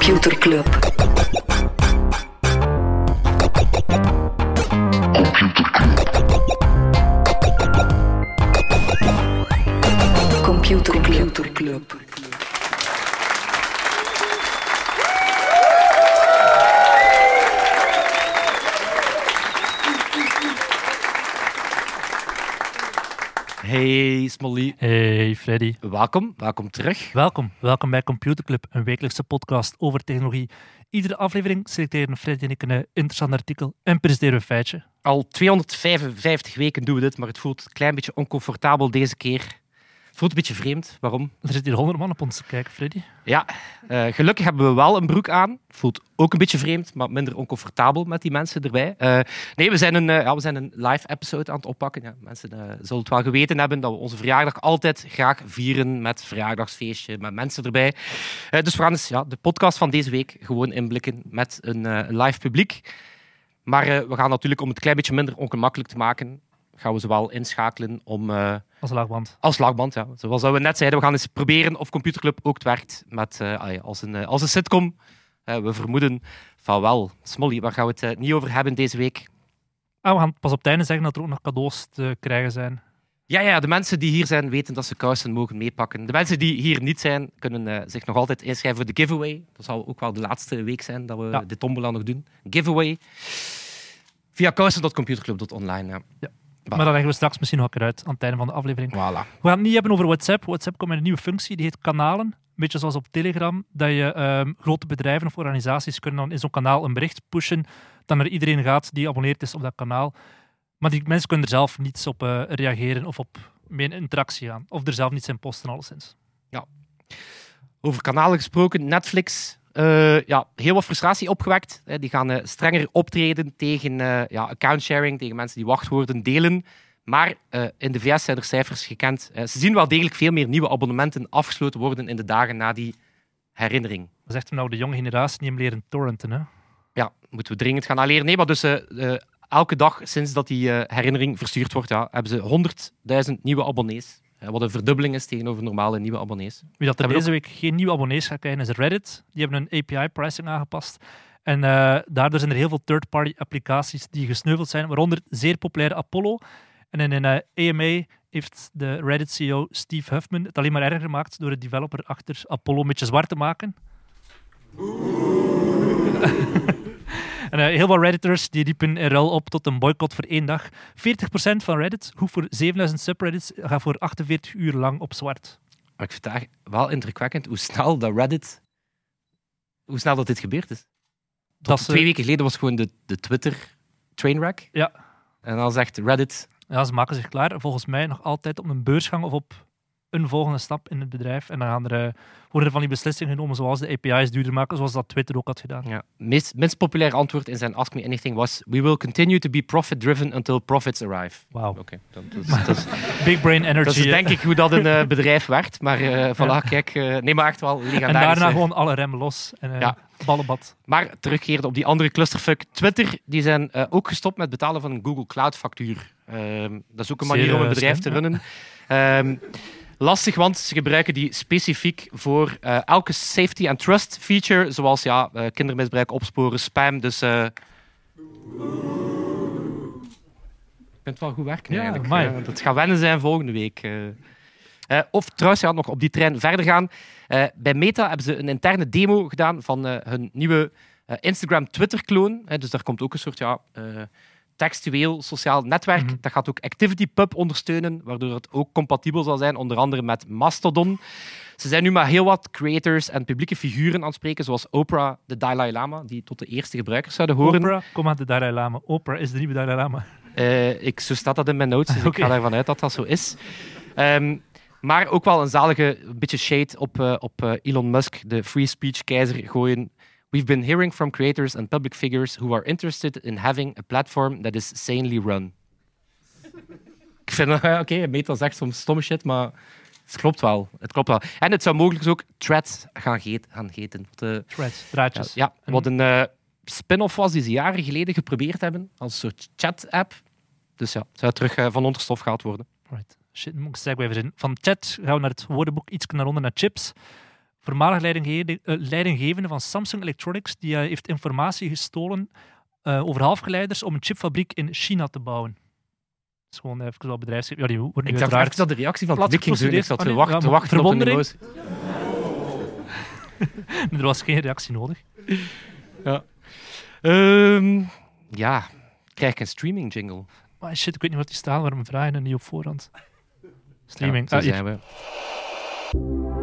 Computer Club. Welkom, welkom terug. welkom. Welkom bij Computer Club, een wekelijkse podcast over technologie. Iedere aflevering selecteren Freddy en ik een interessant artikel en presenteren we een feitje. Al 255 weken doen we dit, maar het voelt een klein beetje oncomfortabel deze keer. Voelt een beetje vreemd. Waarom? Er zit hier honderd man op ons te kijken, Freddy. Ja, eh, gelukkig hebben we wel een broek aan. Voelt ook een beetje vreemd, maar minder oncomfortabel met die mensen erbij. Eh, nee, we zijn, een, eh, ja, we zijn een live episode aan het oppakken. Ja, mensen zullen het wel geweten hebben dat we onze verjaardag altijd graag vieren met verjaardagsfeestje, met mensen erbij. Dus we gaan eens, ja, de podcast van deze week gewoon inblikken met een live publiek. Maar we gaan natuurlijk, om het een klein beetje minder ongemakkelijk te maken, gaan we ze wel inschakelen om... Als laagband. als slagband, ja. Zoals we net zeiden, we gaan eens proberen of Computerclub ook het werkt met, eh, ah als, een, eh, als een sitcom. Eh, we vermoeden van wel. Smolly, waar gaan we het niet over hebben deze week? Ah, we gaan pas op het einde zeggen dat er ook nog cadeaus te krijgen zijn. Ja, ja, de mensen die hier zijn weten dat ze kousen mogen meepakken. De mensen die hier niet zijn, kunnen zich nog altijd inschrijven voor de giveaway. Dat zal ook wel de laatste week zijn dat we Ja. de tombola nog doen. Giveaway. Via kousen.computerclub.online. Ja. Ja. Maar dat leggen we straks misschien nog een keer uit aan het einde van de aflevering. Voilà. We gaan het niet hebben over WhatsApp. WhatsApp komt met een nieuwe functie, die heet kanalen. Een beetje zoals op Telegram, dat je ehm, grote bedrijven of organisaties kunnen dan in zo'n kanaal een bericht pushen dat naar iedereen gaat die abonneerd is op dat kanaal. Maar die mensen kunnen er zelf niets op eh, reageren of op meer interactie aan. Of er zelf niets in posten, alleszins. Over kanalen gesproken, Netflix. Eh, ja, heel wat frustratie opgewekt. Hè. Die gaan eh, strenger optreden tegen eh ja, accountsharing, tegen mensen die wachtwoorden delen. Maar in de VS zijn er cijfers gekend. Ze zien wel degelijk veel meer nieuwe abonnementen afgesloten worden in de dagen na die herinnering. Dat zegt hem nou de jonge generatie die hem leren torrenten. Hè? Ja, moeten we dringend gaan leren. Nee, maar dus elke dag sinds dat die herinnering verstuurd wordt, ja, hebben ze 100.000 nieuwe abonnees. Eh, wat een verdubbeling is tegenover normale nieuwe abonnees. Wie dat er Hebben deze week geen nieuwe abonnees gaat krijgen, is Reddit. Die hebben een API-pricing aangepast. En eh, daardoor zijn er heel veel third-party applicaties die gesneuveld zijn, waaronder zeer populaire Apollo. En in een eh, AMA heeft de Reddit-CEO Steve Huffman het alleen maar erger gemaakt door de developer achter Apollo een beetje zwart te maken. en eh, heel veel Redditors die riepen in ruil op tot een boycott voor één dag. 40% van Reddit, goed voor 7000 subreddits, gaat voor 48 uur lang op zwart. Maar ik vind het wel indrukwekkend hoe snel dat Reddit... Hoe snel dat dit gebeurd is. Dat ze- twee weken geleden was gewoon de, de Twitter trainwreck. Ja. En dan zegt Reddit... Ja, ze maken zich klaar, volgens mij nog altijd op een beursgang of op een volgende stap in het bedrijf. En dan gaan er, eh, worden er van die beslissingen genomen, zoals de API's duurder maken, zoals dat Twitter ook had gedaan. Ja, meest, minst populaire antwoord in zijn Ask Me Anything was... We will continue to be profit-driven until profits arrive. Wauw. Oké, dat, Big brain energy. dat is denk ik hoe dat een eh, bedrijf werkt. Maar eh voilà, kijk... eh, nee, maar echt wel en daarna gewoon alle remmen los. En uh, Ja. ballenbad. Maar terugkerend op die andere clusterfuck. Twitter, die zijn ook gestopt met betalen van een Google Cloud factuur. Ehm, dat is ook een Zeer, manier om een bedrijf te runnen. Ehm, lastig, want ze gebruiken die specifiek voor eh, elke safety and trust feature, zoals ja, eh, kindermisbruik opsporen, spam. Dus ik vind het wel goed werken Ja, eigenlijk. amai. Eh, dat gaat wennen zijn volgende week. of trouwens, ja, nog op die trein verder gaan. Bij Meta hebben ze een interne demo gedaan van hun nieuwe Instagram-Twitter-kloon. dus daar komt ook een soort ja, textueel sociaal netwerk. Mhm. Dat gaat ook ActivityPub ondersteunen, waardoor het ook compatibel zal zijn, onder andere met Mastodon. Ze zijn nu maar heel wat creators en publieke figuren aan het spreken, zoals Oprah, de Dalai Lama, die tot de eerste gebruikers zouden horen. Oprah, kom aan de Dalai Lama. Oprah is de nieuwe Dalai Lama. Eh, ik, zo staat dat in mijn notes, dus ik ga ervan uit dat dat zo is. Ehm, maar ook wel een zalige een beetje shade op, eh, op eh, Elon Musk, de free speech keizer, gooien. We've been hearing from creators and public figures who are interested in having a platform that is sanely run. Ik vind, oké, Meta zegt soms stomme shit, maar het klopt wel. Het klopt wel. En het zou mogelijk ook Threads gaan, geet, gaan eh, Threads, ja, draadjes. ja, wat een eh, spin-off was die ze jaren geleden geprobeerd hebben, als een soort chat-app. Dus ja, zou terug eh, van onder stof gehaald worden. Right. Shit, moet ik segue even in. Van chat gaan we naar het woordenboek iets naar onder naar chips. Voormalig leidinggevende, eh, leidinggevende van Samsung Electronics, die eh, heeft informatie gestolen eh, over halfgeleiders om een chipfabriek in China te bouwen. Dat is gewoon even wel bedrijfsgeheim. Ja, die worden nu Ik dacht echt dat de reactie van het publiek ging. Ik zat te geprocedeerd. wachten, Ah, ja, wachten op een verwondering. Er was geen reactie nodig. Ehm, ja, krijg ik een streaming jingle. Maar shit, ik weet niet wat die staan, waarom vragen en niet op voorhand. Streaming. Ja, Ah, zijn we.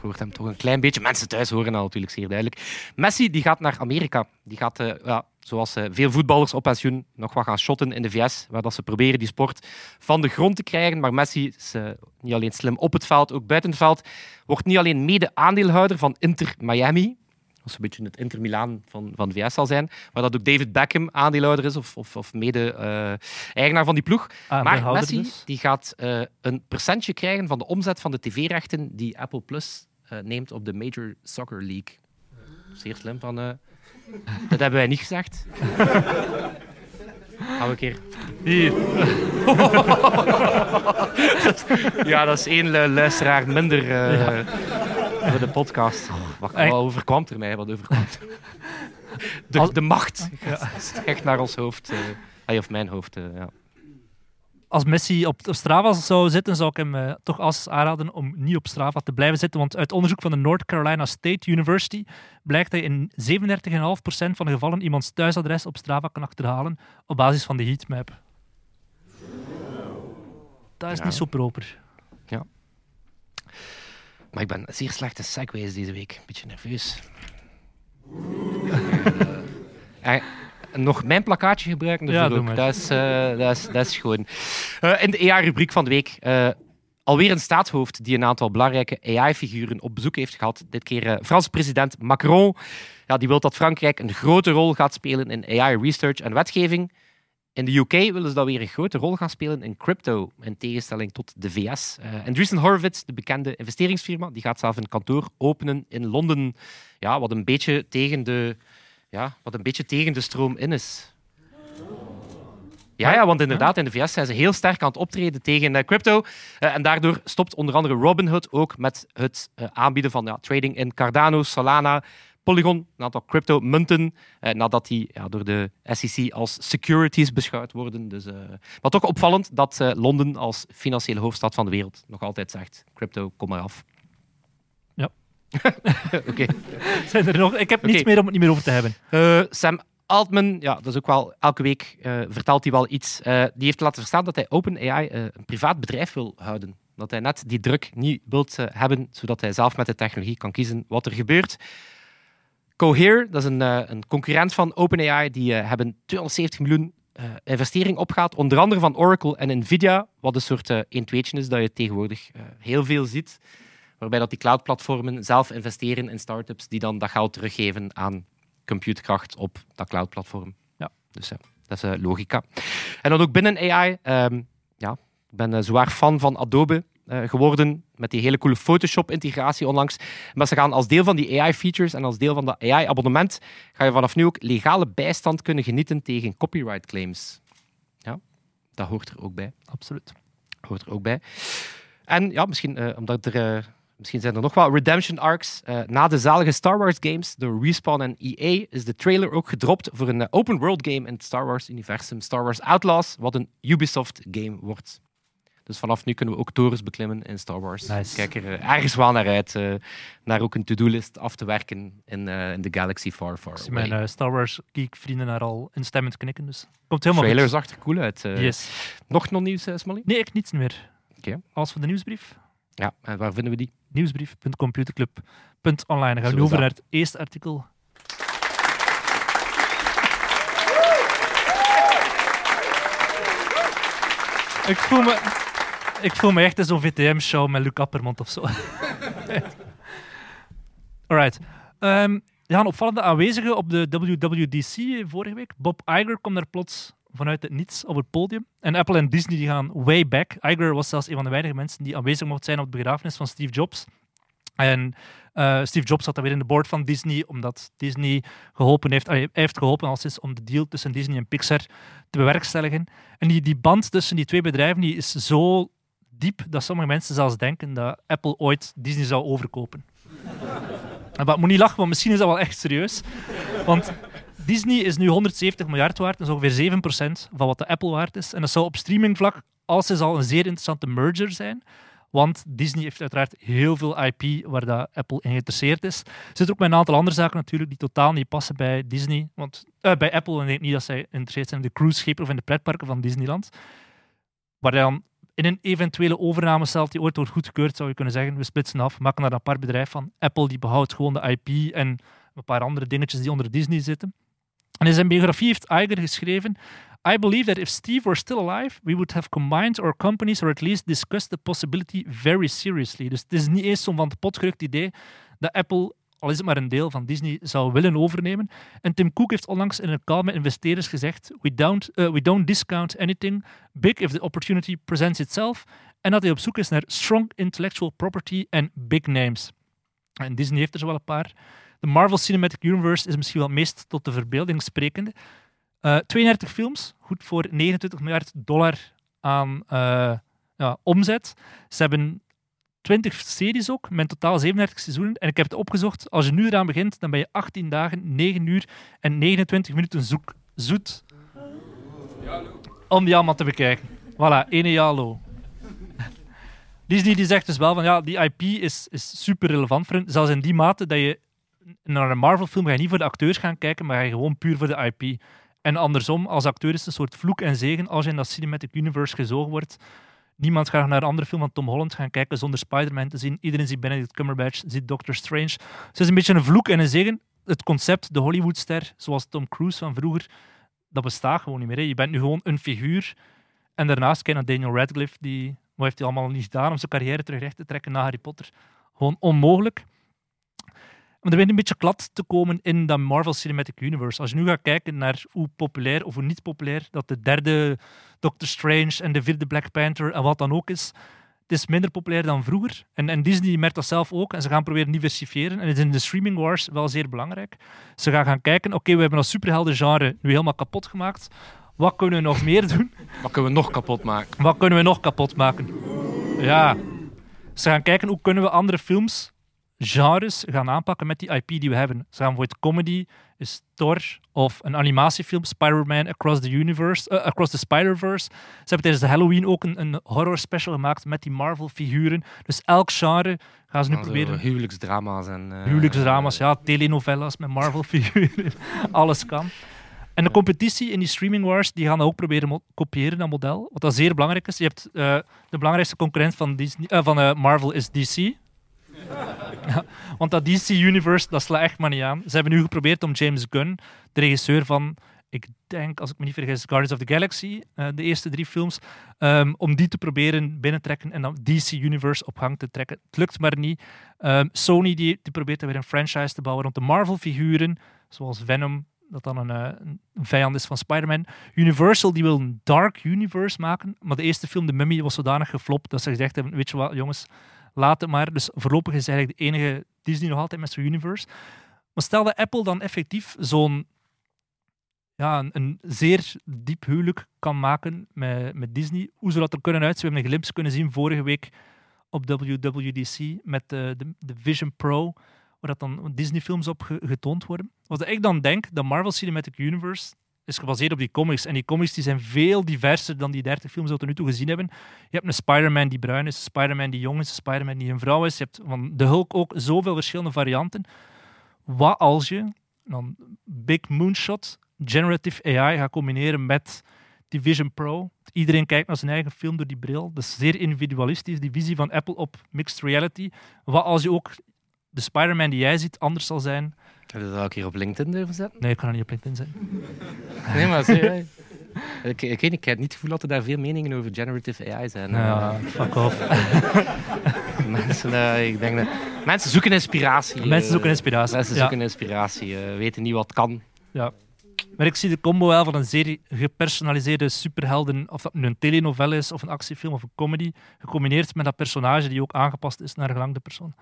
Je hoort hem toch een klein beetje. Mensen thuis horen dat natuurlijk zeer duidelijk. Messi die gaat naar Amerika. Die gaat, eh, ja, zoals eh, veel voetballers op pensioen, nog wat gaan shotten in de VS, waar dat ze proberen die sport van de grond te krijgen. Maar Messi is eh, niet alleen slim op het veld, ook buiten het veld. Wordt niet alleen mede-aandeelhouder van Inter Miami. Een beetje het Inter Milaan van, van de VS zal zijn. Waar dat ook David Beckham aandeelhouder is, of, of, of mede-eigenaar van die ploeg. Maar Aandeelhouder Messi dus. die gaat eh, een percentje krijgen van de omzet van de tv-rechten die Apple Plus eh, neemt op de Major Soccer League. Zeer slim van... eh, dat hebben wij niet gezegd. Gaan we een keer... Hier. Ja, dat is één lu- luisteraar minder eh, voor de podcast. Oh, wat, overkwam er mij? Wat overkwam er? De, de macht echt naar ons hoofd. eh, ah, of mijn hoofd, eh, ja. Als Messi op, op Strava zou zitten, zou ik hem eh, toch als aanraden om niet op Strava te blijven zitten. Want uit onderzoek van de North Carolina State University blijkt dat je in 37,5% van de gevallen iemands thuisadres op Strava kan achterhalen op basis van de heatmap. Dat is Ja. niet zo proper. Maar ik ben zeer slecht in segways deze week. Beetje nerveus. Eh, eh, nog mijn plakkaatje gebruiken, dus Ja, dat, ook. is, eh, dat, is, dat is gewoon. In de AI-rubriek van de week. eh, alweer een staatshoofd die een aantal belangrijke AI-figuren op bezoek heeft gehad. Dit keer Franse president Macron. Ja, die wil dat Frankrijk een grote rol gaat spelen in AI-research en wetgeving. In de UK willen ze dat weer een grote rol gaan spelen in crypto, in tegenstelling tot de VS. Eh Andreessen Horowitz, de bekende investeringsfirma, die gaat zelf een kantoor openen in Londen. Ja, wat een beetje tegen de, ja, wat een beetje tegen de stroom in is. Ja, ja, want inderdaad, in de VS zijn ze heel sterk aan het optreden tegen eh, crypto. Eh, en daardoor stopt onder andere Robinhood ook met het aanbieden van ja, trading in Cardano, Solana, Polygon, een aantal crypto-munten, eh, nadat die ja, door de SEC als securities beschouwd worden. Dus, eh, maar toch opvallend dat eh, Londen als financiële hoofdstad van de wereld nog altijd zegt, crypto, kom maar af. Ja. Oké. Zijn er nog? Ik heb niets meer om het niet meer over te hebben. Eh, Sam Altman, ja, dat is ook wel elke week vertelt hij wel iets. Die heeft laten verstaan dat hij OpenAI een privaat bedrijf wil houden. Dat hij net die druk niet wilt hebben, zodat hij zelf met de technologie kan kiezen wat er gebeurt. Cohere, dat is een, eh, een concurrent van OpenAI, die eh, hebben 270 miljoen eh, investering opgehaald, onder andere van Oracle en Nvidia, wat een soort eh 1 2 is dat je tegenwoordig heel veel ziet, waarbij dat die cloudplatformen zelf investeren in startups die dan dat geld teruggeven aan computerkracht op dat cloudplatform. Ja. Dus dat is logica. En dan ook binnen AI, ehm, ja, ik ben zwaar fan van Adobe geworden met die hele coole Photoshop-integratie onlangs. Maar ze gaan als deel van die AI-features en als deel van dat AI-abonnement ga je vanaf nu ook legale bijstand kunnen genieten tegen copyright claims. Ja, dat hoort er ook bij. Absoluut. Hoort er ook bij. En ja, misschien, eh, omdat er, eh, misschien zijn er nog wel redemption arcs. Eh, na de zalige Star Wars games door Respawn en EA is de trailer ook gedropt voor een eh, open world game in het Star Wars universum, Star Wars Outlaws, wat een Ubisoft game wordt. Dus vanaf nu kunnen we ook torens beklimmen in Star Wars. Nice. Kijk er eh, ergens wel naar uit, eh, naar ook een to-do-list af te werken in, eh, in de Galaxy Far Far Away. mijn Star Wars geek vrienden daar al instemmend knikken, dus komt helemaal trailer zag er cool uit. Yes. Nog non-nieuws, eh, Smally? Nee, ik niets meer. Oké. Als voor de nieuwsbrief. Ja, en waar vinden we die? nieuwsbrief.computerclub.online. Dan gaan we nu over naar het eerste artikel. Ik voel me, ik voel me echt in zo'n VTM-show met Luc Appermond of zo. Alright. Ehm ja, een opvallende aanwezige op de WWDC vorige week. Bob Iger kwam daar plots vanuit het niets op het podium. En Apple en Disney die gaan way back. Iger was zelfs een van de weinige mensen die aanwezig mocht zijn op de begrafenis van Steve Jobs. En eh, Steve Jobs zat dan weer in de board van Disney, omdat Disney geholpen heeft, heeft geholpen als is om de deal tussen Disney en Pixar te bewerkstelligen. En die, die band tussen die twee bedrijven die is zo diep dat sommige mensen zelfs denken dat Apple ooit Disney zou overkopen. En wat moet niet lachen, want misschien is dat wel echt serieus. Want Disney is nu 170 miljard waard, dat is ongeveer 7% van wat de Apple waard is. En dat zou op streamingvlak als is al een zeer interessante merger zijn. Want Disney heeft uiteraard heel veel IP waar dat Apple in geïnteresseerd is. Er zitten ook met een aantal andere zaken natuurlijk die totaal niet passen bij Disney. Want, eh, bij Apple, en ik denk niet dat zij geïnteresseerd zijn in de cruiseschepen of in de pretparken van Disneyland. Waar dan in een eventuele overname stelt die ooit wordt goedgekeurd, zou je kunnen zeggen, we splitsen af, maken daar een apart bedrijf van. Apple die behoudt gewoon de IP en een paar andere dingetjes die onder Disney zitten. En in zijn biografie heeft Iger geschreven I believe that if Steve were still alive, we would have combined our companies or at least discussed the possibility very seriously. Dus het is niet eens zo'n van het pot idee dat Apple, al is het maar een deel van Disney, zou willen overnemen. En Tim Cook heeft onlangs in een call met investeerders gezegd: We don't, uh, we don't discount anything big if the opportunity presents itself. En dat hij op zoek is naar strong intellectual property en big names. En Disney heeft er zo wel een paar. De Marvel Cinematic Universe is misschien wel het meest tot de verbeelding sprekende. Uh, 32 films, goed voor 29 miljard dollar aan uh, ja, omzet. Ze hebben 20 series ook, met totaal 37 seizoenen. En ik heb het opgezocht. Als je nu eraan begint, dan ben je 18 dagen, 9 uur en 29 minuten zoek, zoet. Om die allemaal te bekijken. Voilà, ene jalo. Disney die zegt dus wel van ja, die IP is, is super relevant voor hen. Zelfs in die mate dat je naar een Marvel-film ga je niet voor de acteurs gaan kijken, maar ga je gewoon puur voor de IP. En andersom, als acteur is het een soort vloek en zegen als je in dat Cinematic Universe gezogen wordt. Niemand gaat naar een andere film van Tom Holland gaan kijken zonder Spider-Man te zien. Iedereen ziet Benedict Cumberbatch, ziet Doctor Strange. Dus het is een beetje een vloek en een zegen. Het concept, de Hollywoodster, zoals Tom Cruise van vroeger, dat bestaat gewoon niet meer. Je bent nu gewoon een figuur. En daarnaast kijk naar Daniel Radcliffe, die, wat heeft hij allemaal niet gedaan om zijn carrière terug recht te trekken na Harry Potter? Gewoon onmogelijk. Maar er begint een beetje klad te komen in dat Marvel Cinematic Universe. Als je nu gaat kijken naar hoe populair of hoe niet populair dat de derde Doctor Strange en de vierde Black Panther en wat dan ook is, het is minder populair dan vroeger. En, en Disney merkt dat zelf ook. En ze gaan proberen diversifiëren. En het is in de streaming wars wel zeer belangrijk. Ze gaan gaan kijken, oké, we hebben dat superhelden genre nu helemaal kapot gemaakt. Wat kunnen we nog meer doen? Wat kunnen we nog kapot maken? Wat kunnen we nog kapot maken? Ja. Ze gaan kijken hoe kunnen we andere films genres gaan aanpakken met die IP die we hebben. Ze gaan voor het comedy, is Thor of een animatiefilm, Spider-Man Across the Universe, uh, Across the Spider-Verse. Ze hebben tijdens de Halloween ook een, een horror special gemaakt met die Marvel-figuren. Dus elk genre gaan ze nu Also, proberen. huwelijksdrama's en... eh, Huwelijksdrama's, ja, telenovelas met Marvel-figuren. Alles kan. En de competitie in die streaming wars, die gaan dat ook proberen kopiëren, dat model. Wat dat zeer belangrijk is. Je hebt eh, de belangrijkste concurrent van, Disney, eh, van eh, Marvel is DC. Want dat DC-universe, dat slaat echt maar niet aan. Ze hebben nu geprobeerd om James Gunn, de regisseur van, ik denk, als ik me niet vergis, Guardians of the Galaxy, eh, de eerste drie films, ehm, om die te proberen binnentrekken en dan DC-universe op gang te trekken. Het lukt maar niet. Ehm, Sony die, die probeert dan weer een franchise te bouwen rond de Marvel-figuren, zoals Venom, dat dan een, eh, een vijand is van Spider-Man. Universal die wil een Dark Universe maken, maar de eerste film, The Mummy, was zodanig geflopt dat ze gezegd hebben, weet je wat, jongens, laat het maar. Dus voorlopig is eigenlijk de enige Disney nog altijd met zijn universe. Maar stel dat Apple dan effectief zo'n ja, een, zeer diep huwelijk kan maken met, met Disney. Hoe zou dat er kunnen uitzien? We hebben een glimpse kunnen zien vorige week op WWDC met de, de, de Vision Pro, waar dat dan Disney-films op ge- getoond worden. Wat ik dan denk, de Marvel Cinematic Universe is gebaseerd op die comics. En die comics die zijn veel diverser dan die 30 films die we tot nu toe gezien hebben. Je hebt een Spider-Man die bruin is, Spider-Man die jong is, Spider-Man die een vrouw is. Je hebt van de Hulk ook zoveel verschillende varianten. Wat als je dan Big Moonshot, Generative AI gaat combineren met die Vision Pro? Iedereen kijkt naar zijn eigen film door die bril. Dat is zeer individualistisch, die visie van Apple op mixed reality. Wat als je ook de Spider-Man die jij ziet anders zal zijn? Heb je dat ook hier op LinkedIn durven zetten? Nee, ik kan er niet op LinkedIn zijn. Nee, maar zie, ik, ik, weet niet, ik heb niet het gevoel dat er daar veel meningen over generative AI zijn. Ja, fuck off. mensen, eh, ik denk dat, mensen zoeken inspiratie. Mensen eh, zoeken inspiratie. Mensen Ja. zoeken inspiratie, eh, weten niet wat kan. Ja. Maar ik zie de combo wel van een zeer gepersonaliseerde superhelden, of dat nu een telenovelle is, of een actiefilm, of een comedy, gecombineerd met dat personage die ook aangepast is naar gelang de persoon.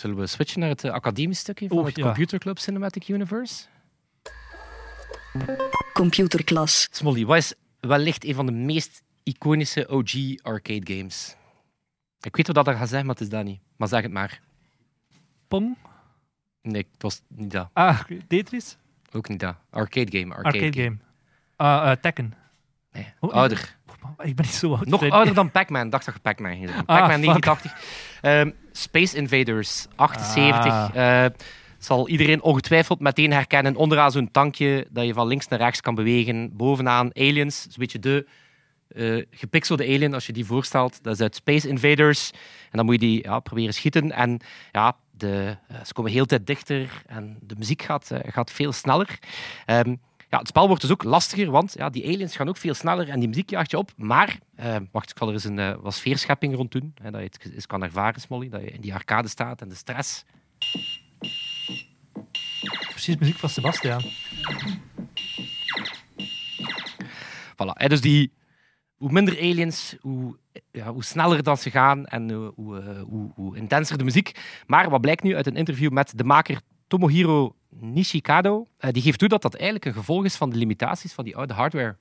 Zullen we switchen naar het eh, academisch stukje van het ja. Computer Club Cinematic Universe? Computerklas. Smolly, wat is wellicht een van de meest iconische OG arcade games. Ik weet wat dat gaat zeggen, maar het is dat niet. Maar zeg het maar. Pong? Nee, het was niet dat. Ah, Tetris? Ook niet dat. Arcade game. Arcade, Arcade, game. game. Ah, eh, Tekken. Nee, Oh, ouder. Ik ben niet zo oud. Nog ouder dan Pac-Man. dacht dat je Pac-Man ging zeggen. Ah, Pac-Man fuck. 89. Ehm, Space Invaders 78. Ah. Eh, zal iedereen ongetwijfeld meteen herkennen. Onderaan zo'n tankje dat je van links naar rechts kan bewegen. Bovenaan aliens. Zo'n beetje de eh, gepixelde alien, als je die voorstelt. Dat is uit Space Invaders. En dan moet je die ja, proberen schieten. En ja, de, eh, ze komen heel tijd dichter. En de muziek gaat, gaat veel sneller. Ehm, ja, het spel wordt dus ook lastiger, want ja, die aliens gaan ook veel sneller en die muziek jaagt je op. Maar, eh, wacht, ik zal er eens een eh, wat sfeerschepping rond doen, hè, dat je het eens kan ervaren, Smolly, dat je in die arcade staat en de stress. Precies muziek van Sebastian. Voilà. Hè, dus die, hoe minder aliens, hoe, ja, hoe sneller dat ze gaan en eh, hoe, hoe, hoe intenser de muziek. Maar wat blijkt nu uit een interview met de maker Tomohiro Nishikado, eh, die geeft toe dat dat eigenlijk een gevolg is van de limitaties van die oude hardware.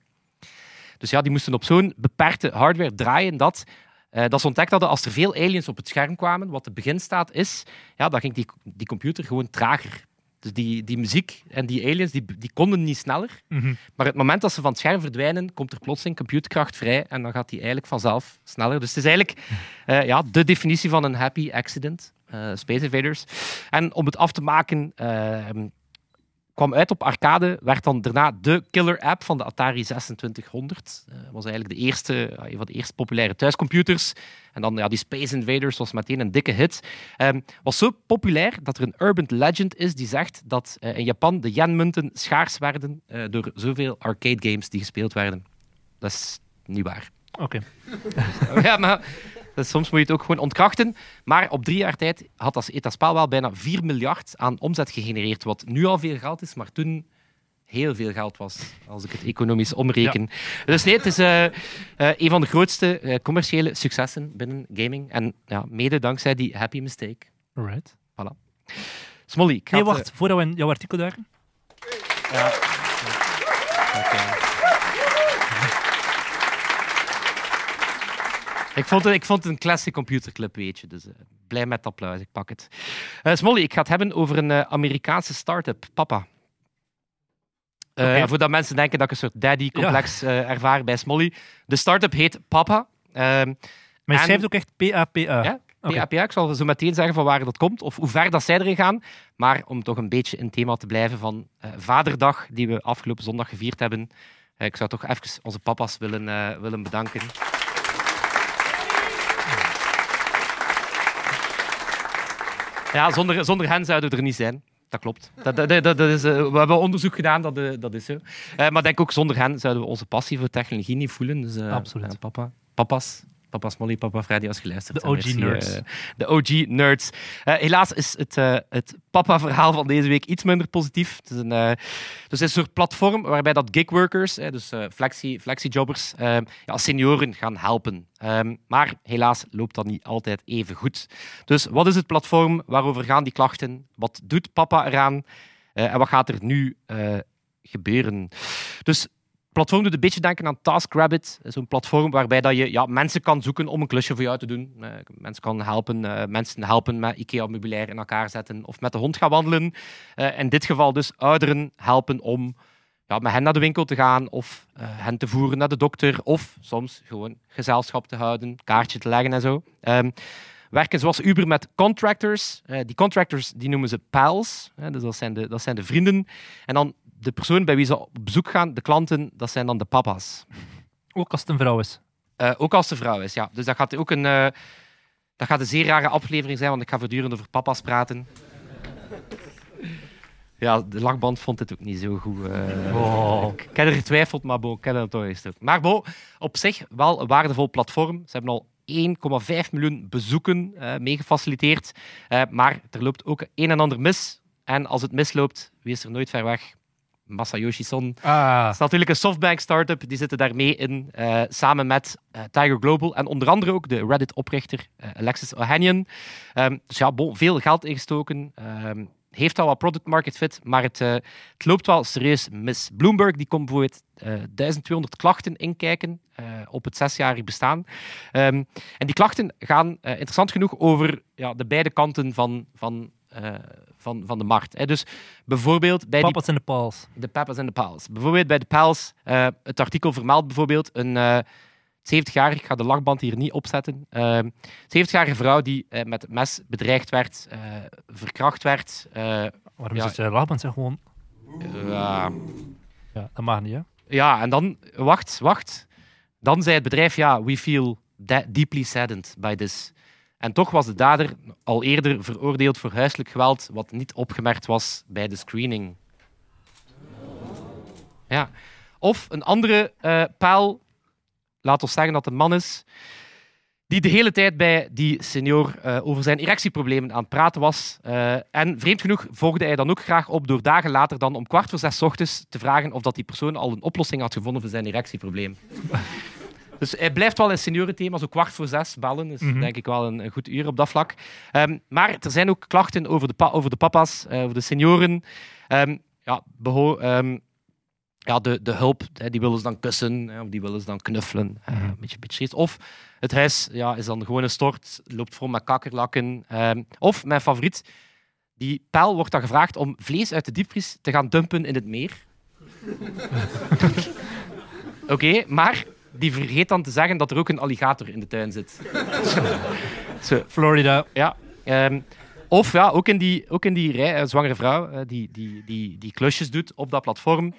Dus ja, die moesten op zo'n beperkte hardware draaien dat, eh, dat ze ontdekt hadden als er veel aliens op het scherm kwamen, wat de beginstaat is, ja, dan ging die, die computer gewoon trager. Dus die, die muziek en die aliens die, die konden niet sneller. Mhm. Maar het moment dat ze van het scherm verdwijnen, komt er plotseling computerkracht vrij en dan gaat die eigenlijk vanzelf sneller. Dus het is eigenlijk eh, ja, de definitie van een happy accident, eh, Space Invaders. En om het af te maken, eh, kwam uit op arcade, werd dan daarna de killer app van de Atari 2600. Eh was eigenlijk de eerste, ja, een van de eerste populaire thuiscomputers. En dan ja, die Space Invaders was meteen een dikke hit. Ehm, was zo populair dat er een urban legend is die zegt dat eh, in Japan de yen-munten schaars werden eh, door zoveel arcade games die gespeeld werden. Dat is niet waar. Oké. ja, maar dus soms moet je het ook gewoon ontkrachten. Maar op drie jaar tijd had dat, heeft dat spel wel bijna 4 miljard aan omzet gegenereerd. Wat nu al veel geld is, maar toen heel veel geld was, als ik het economisch omreken. Dus nee, het is eh, eh, een van de grootste eh, commerciële successen binnen gaming. En ja, mede dankzij die happy mistake. Alright. Smolly, ik ga Nee, wacht. Voordat we in jouw artikel duiken. ja. Oké. Ik vond, het, ik vond het een classic computerclub, weet je. Dus eh, blij met applaus, ik pak het. Eh Smolly, ik ga het hebben over een eh, Amerikaanse start-up, Papa. Voordat mensen denken dat ik een soort daddy-complex ervaar bij Smolly. De start-up heet Papa. Ehm, Maar je En- schrijft ook echt P-A-P-A. Ja, Oké. PAPA. Ik zal zo meteen zeggen van waar dat komt of hoe ver dat zij erin gaan. Maar om toch een beetje in het thema te blijven van Vaderdag, die we afgelopen zondag gevierd hebben. ik zou toch even onze papa's willen, willen bedanken. Ja, zonder, zonder hen zouden we er niet zijn. Dat klopt. Dat, dat, dat, dat is, eh, we hebben onderzoek gedaan, dat, eh, dat is zo. Eh, maar ik denk ook zonder hen zouden we onze passie voor technologie niet voelen. Dus, Absoluut. papa, papa's, papa's Molly, papa Freddy, als je luistert. De En OG merci, nerds. eh, de OG nerds. Eh, helaas is het, eh, het papa-verhaal van deze week iets minder positief. Het is een, eh, dus het is een soort platform waarbij dat gigworkers, eh, dus eh, flexi, flexi-jobbers, eh, ja, senioren gaan helpen. Ehm, maar helaas loopt dat niet altijd even goed. Dus wat is het platform? Waarover gaan die klachten? Wat doet papa eraan? Eh, en wat gaat er nu eh, gebeuren? Dus platform doet een beetje denken aan TaskRabbit. Zo'n platform waarbij dat je ja, mensen kan zoeken om een klusje voor jou te doen. Eh, mensen kan helpen, eh, mensen helpen met IKEA-meubilair in elkaar zetten of met de hond gaan wandelen. Eh, in dit geval dus ouderen helpen om ja, met hen naar de winkel te gaan of hen te voeren naar de dokter of soms gewoon gezelschap te houden, kaartje te leggen en zo. Ehm, werken zoals Uber met contractors. Die contractors die noemen ze pals, dus dat zijn, de, dat zijn de vrienden. En dan de persoon bij wie ze op bezoek gaan, de klanten, dat zijn dan de papa's. Ook als het een vrouw is. Eh, ook als de vrouw is, ja. Dus dat gaat ook een, eh, dat gaat een zeer rare aflevering zijn, want ik ga voortdurend over papa's praten. Ja, de lachband vond het ook niet zo goed. Oh. Ik heb er getwijfeld, maar bon, ik heb het toch eens. Maar bon, op zich wel een waardevol platform. Ze hebben al 1,5 miljoen bezoeken eh mee gefaciliteerd. Eh, maar er loopt ook een en ander mis. En als het misloopt, wie is er nooit ver weg? Masayoshi Son. Ah. Het is natuurlijk een softbank-startup, die zitten daarmee in, eh, samen met eh, Tiger Global en onder andere ook de Reddit-oprichter eh, Alexis Ohanian. Ehm, dus ja, bon, veel geld ingestoken. Ehm, heeft al wat product market fit, maar het, het loopt wel serieus mis. Bloomberg die komt bijvoorbeeld eh 1200 klachten inkijken op het zesjarig bestaan. Ehm, en die klachten gaan interessant genoeg over ja, de beide kanten van, van, van, van de markt. Hè. Dus bijvoorbeeld bij Papa's en de Pals. de Papas en de Pals. Bijvoorbeeld bij de Pals, eh, het artikel vermeldt bijvoorbeeld een eh 70-jarige, ik ga de lachband hier niet opzetten, eh 70-jarige vrouw die eh, met het mes bedreigd werd, eh, verkracht werd. eh, Waarom Ja. is het lachband? Zeg gewoon... ja, Ja, dat mag niet, hè? ja, en dan, wacht, wacht. Dan zei het bedrijf, ja, we feel de- deeply saddened by this. En toch was de dader al eerder veroordeeld voor huiselijk geweld, wat niet opgemerkt was bij de screening. Ja. Of een andere eh paal, laat ons zeggen dat een man is, die de hele tijd bij die senior eh, over zijn erectieproblemen aan het praten was. Eh, en vreemd genoeg volgde hij dan ook graag op door dagen later dan om kwart voor zes ochtends te vragen of dat die persoon al een oplossing had gevonden voor zijn erectieprobleem. Dus hij blijft wel in seniorenthema, zo kwart voor zes bellen. is Mhm. denk ik wel een, een goed uur op dat vlak. Ehm, maar er zijn ook klachten over de, over de papa's, eh, over de senioren. Ehm, ja, ehm, ja, de, de hulp, hè, die willen ze dan kussen, hè, of die willen ze dan knuffelen. Eh, Mhm. een beetje, beetje. Of het huis ja, is dan gewoon een stort, loopt vol met kakkerlakken. Of, mijn favoriet, die pijl wordt dan gevraagd om vlees uit de diepvries te gaan dumpen in het meer. Oké, maar die vergeet dan te zeggen dat er ook een alligator in de tuin zit. Zo, Florida. ja. ehm, of ja, ook in die, ook in die rij, een zwangere vrouw eh, die, die, die, die klusjes doet op dat platform.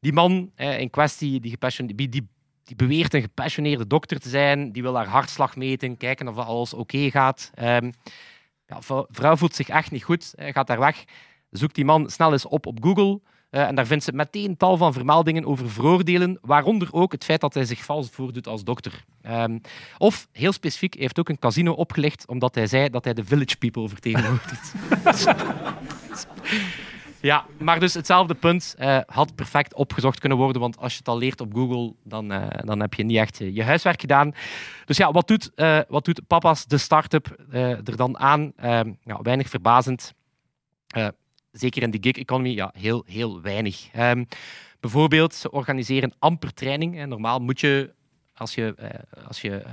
Die man eh, in kwestie, die, die, die, die beweert een gepassioneerde dokter te zijn, die wil haar hartslag meten, kijken of alles oké gaat. Ehm, ja, vrouw voelt zich echt niet goed, eh, gaat daar weg, zoekt die man snel eens op op Google. Eh, en daar vindt ze meteen tal van vermeldingen over veroordelen, waaronder ook het feit dat hij zich vals voordoet als dokter. Ehm, of, heel specifiek, hij heeft ook een casino opgelicht omdat hij zei dat hij de village people vertegenwoordigt. ja, maar dus hetzelfde punt eh, had perfect opgezocht kunnen worden, want als je het al leert op Google, dan, eh, dan heb je niet echt je, huiswerk gedaan. Dus ja, wat doet, wat doet Papa's, de start-up, er dan aan? Ehm, weinig verbazend. Zeker in de gig economy, ja, heel, heel weinig. Ehm, bijvoorbeeld, ze organiseren amper training. En normaal moet je, als je, eh, als je eh,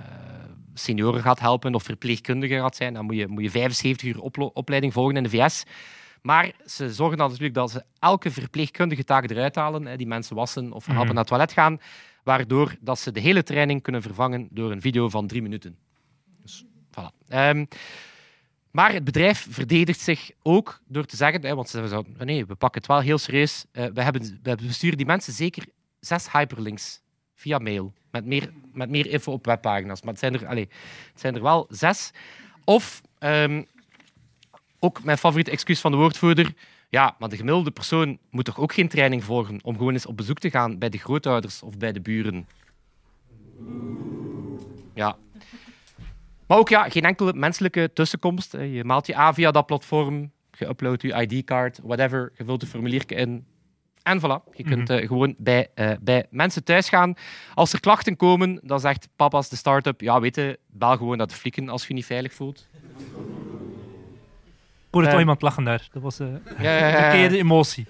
senioren gaat helpen of verpleegkundige gaat zijn, dan moet je, moet je 75 uur opleiding volgen in de VS. Maar ze zorgen dan natuurlijk dat ze elke verpleegkundige taak eruit halen. Hè, die mensen wassen of helpen Mhm. naar het toilet gaan. Waardoor dat ze de hele training kunnen vervangen door een video van drie minuten. Dus, voilà. Ehm, maar het bedrijf verdedigt zich ook door te zeggen, hè, want ze zouden, nee, we pakken het wel heel serieus. Eh, we, hebben, we hebben- die mensen zeker zes hyperlinks via mail. Met meer, met meer info op webpagina's. Maar het zijn er, allee, het zijn er wel zes. Of, ehm, ook mijn favoriete excuus van de woordvoerder. Ja, maar de gemiddelde persoon moet toch ook geen training volgen om gewoon eens op bezoek te gaan bij de grootouders of bij de buren. Ja. Maar ook ja, geen enkele menselijke tussenkomst. Je maalt je aan via dat platform, je uploadt je ID-kaart, whatever, je vult een formuliertje in. En voilà, je kunt eh, gewoon bij, eh, bij mensen thuis gaan. Als er klachten komen, dan zegt papa's de start-up, ja, weet je, bel gewoon naar de flikken als je je niet veilig voelt. Ik hoorde Eh. toch iemand lachen daar. Dat was eh Ja, ja, ja, ja. verkeerde emotie.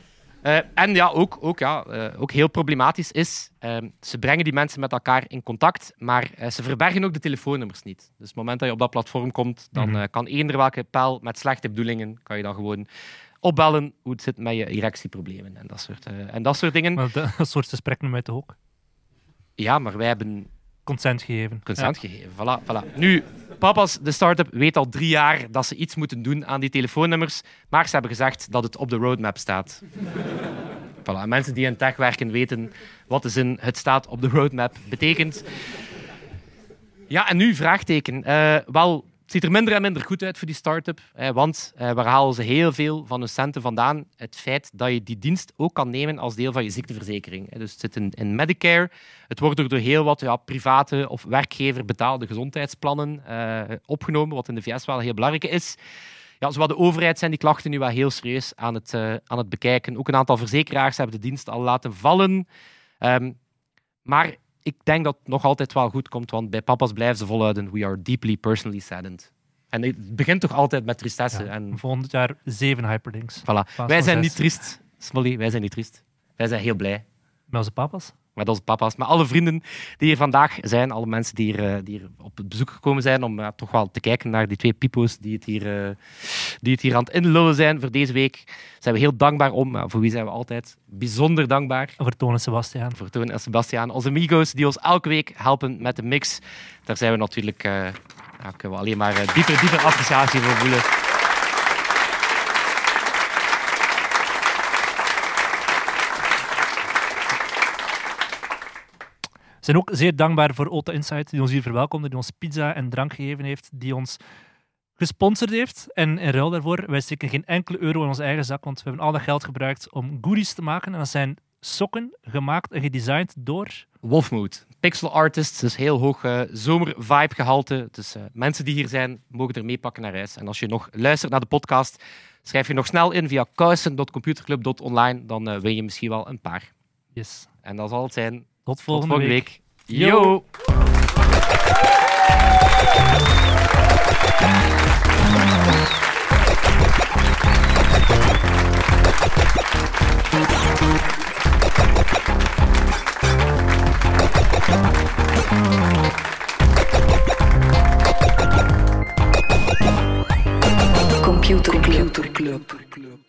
Eh, en ja, ook, ook, ja, eh, ook heel problematisch is, ehm, ze brengen die mensen met elkaar in contact, maar eh, ze verbergen ook de telefoonnummers niet. Dus op het moment dat je op dat platform komt, dan eh, kan eender welke pijl met slechte bedoelingen, kan je dan gewoon opbellen hoe het zit met je erectieproblemen en dat soort, en dat soort dingen. Maar dat, soort gesprek noemen wij toch ook? Ja, maar wij hebben Consent gegeven. consent gegeven. Voilà, voilà. Nu, papa's, de start-up, weet al drie jaar dat ze iets moeten doen aan die telefoonnummers, maar ze hebben gezegd dat het op de roadmap staat. voilà. en Mensen die in tech werken weten wat de zin het staat op de roadmap betekent. Ja, en nu vraagteken. Eh, wel, het ziet er minder en minder goed uit voor die start-up, want eh, waar halen ze heel veel van hun centen vandaan? Het feit dat je die dienst ook kan nemen als deel van je ziekteverzekering. Dus het zit in, in Medicare. Het wordt door heel wat ja, private of werkgever betaalde gezondheidsplannen eh, opgenomen, wat in de VS wel heel belangrijk is. Ja, zowel de overheid zijn die klachten nu wel heel serieus aan het, eh, aan het bekijken. Ook een aantal verzekeraars hebben de dienst al laten vallen. Ehm, maar ik denk dat het nog altijd wel goed komt, want bij papa's blijven ze volhouden. We are deeply personally saddened. En het begint toch altijd met tristesse. Ja, En Volgend jaar zeven hyperlinks. voilà. Wij zijn zes. niet triest, Smolly. Wij zijn niet triest. Wij zijn heel blij Met onze papa's. Met onze papa's, met alle vrienden die hier vandaag zijn, alle mensen die hier, eh, die hier op het bezoek gekomen zijn, om ja, toch wel te kijken naar die twee pipo's die het hier, eh, die het hier aan het inlullen zijn voor deze week. Zijn we heel dankbaar om. Voor wie zijn we altijd bijzonder dankbaar? Voor Toon en Sebastiaan. Voor Toon en Sebastiaan, onze amigos die ons elke week helpen met de mix. Daar zijn we natuurlijk, eh, ja, kunnen we alleen maar eh, dieper, dieper appreciatie voor voelen. Zijn ook zeer dankbaar voor Ota Insight, die ons hier verwelkomde, die ons pizza en drank gegeven heeft, die ons gesponsord heeft. En in ruil daarvoor, wij steken geen enkele euro in onze eigen zak, want we hebben al dat geld gebruikt om goodies te maken. En dat zijn sokken, gemaakt en gedesigned door... Wolfmood. Pixel artists, dus heel hoog eh, zomer-vibe gehalte. Dus eh, mensen die hier zijn, mogen er meepakken naar huis. En als je nog luistert naar de podcast, schrijf je nog snel in via kousen.computerclub.online. Dan eh, win je misschien wel een paar. Yes. En dat zal het zijn. Tot Tot volgende, volgende week. week. Yo! Computer Club. Computer Club.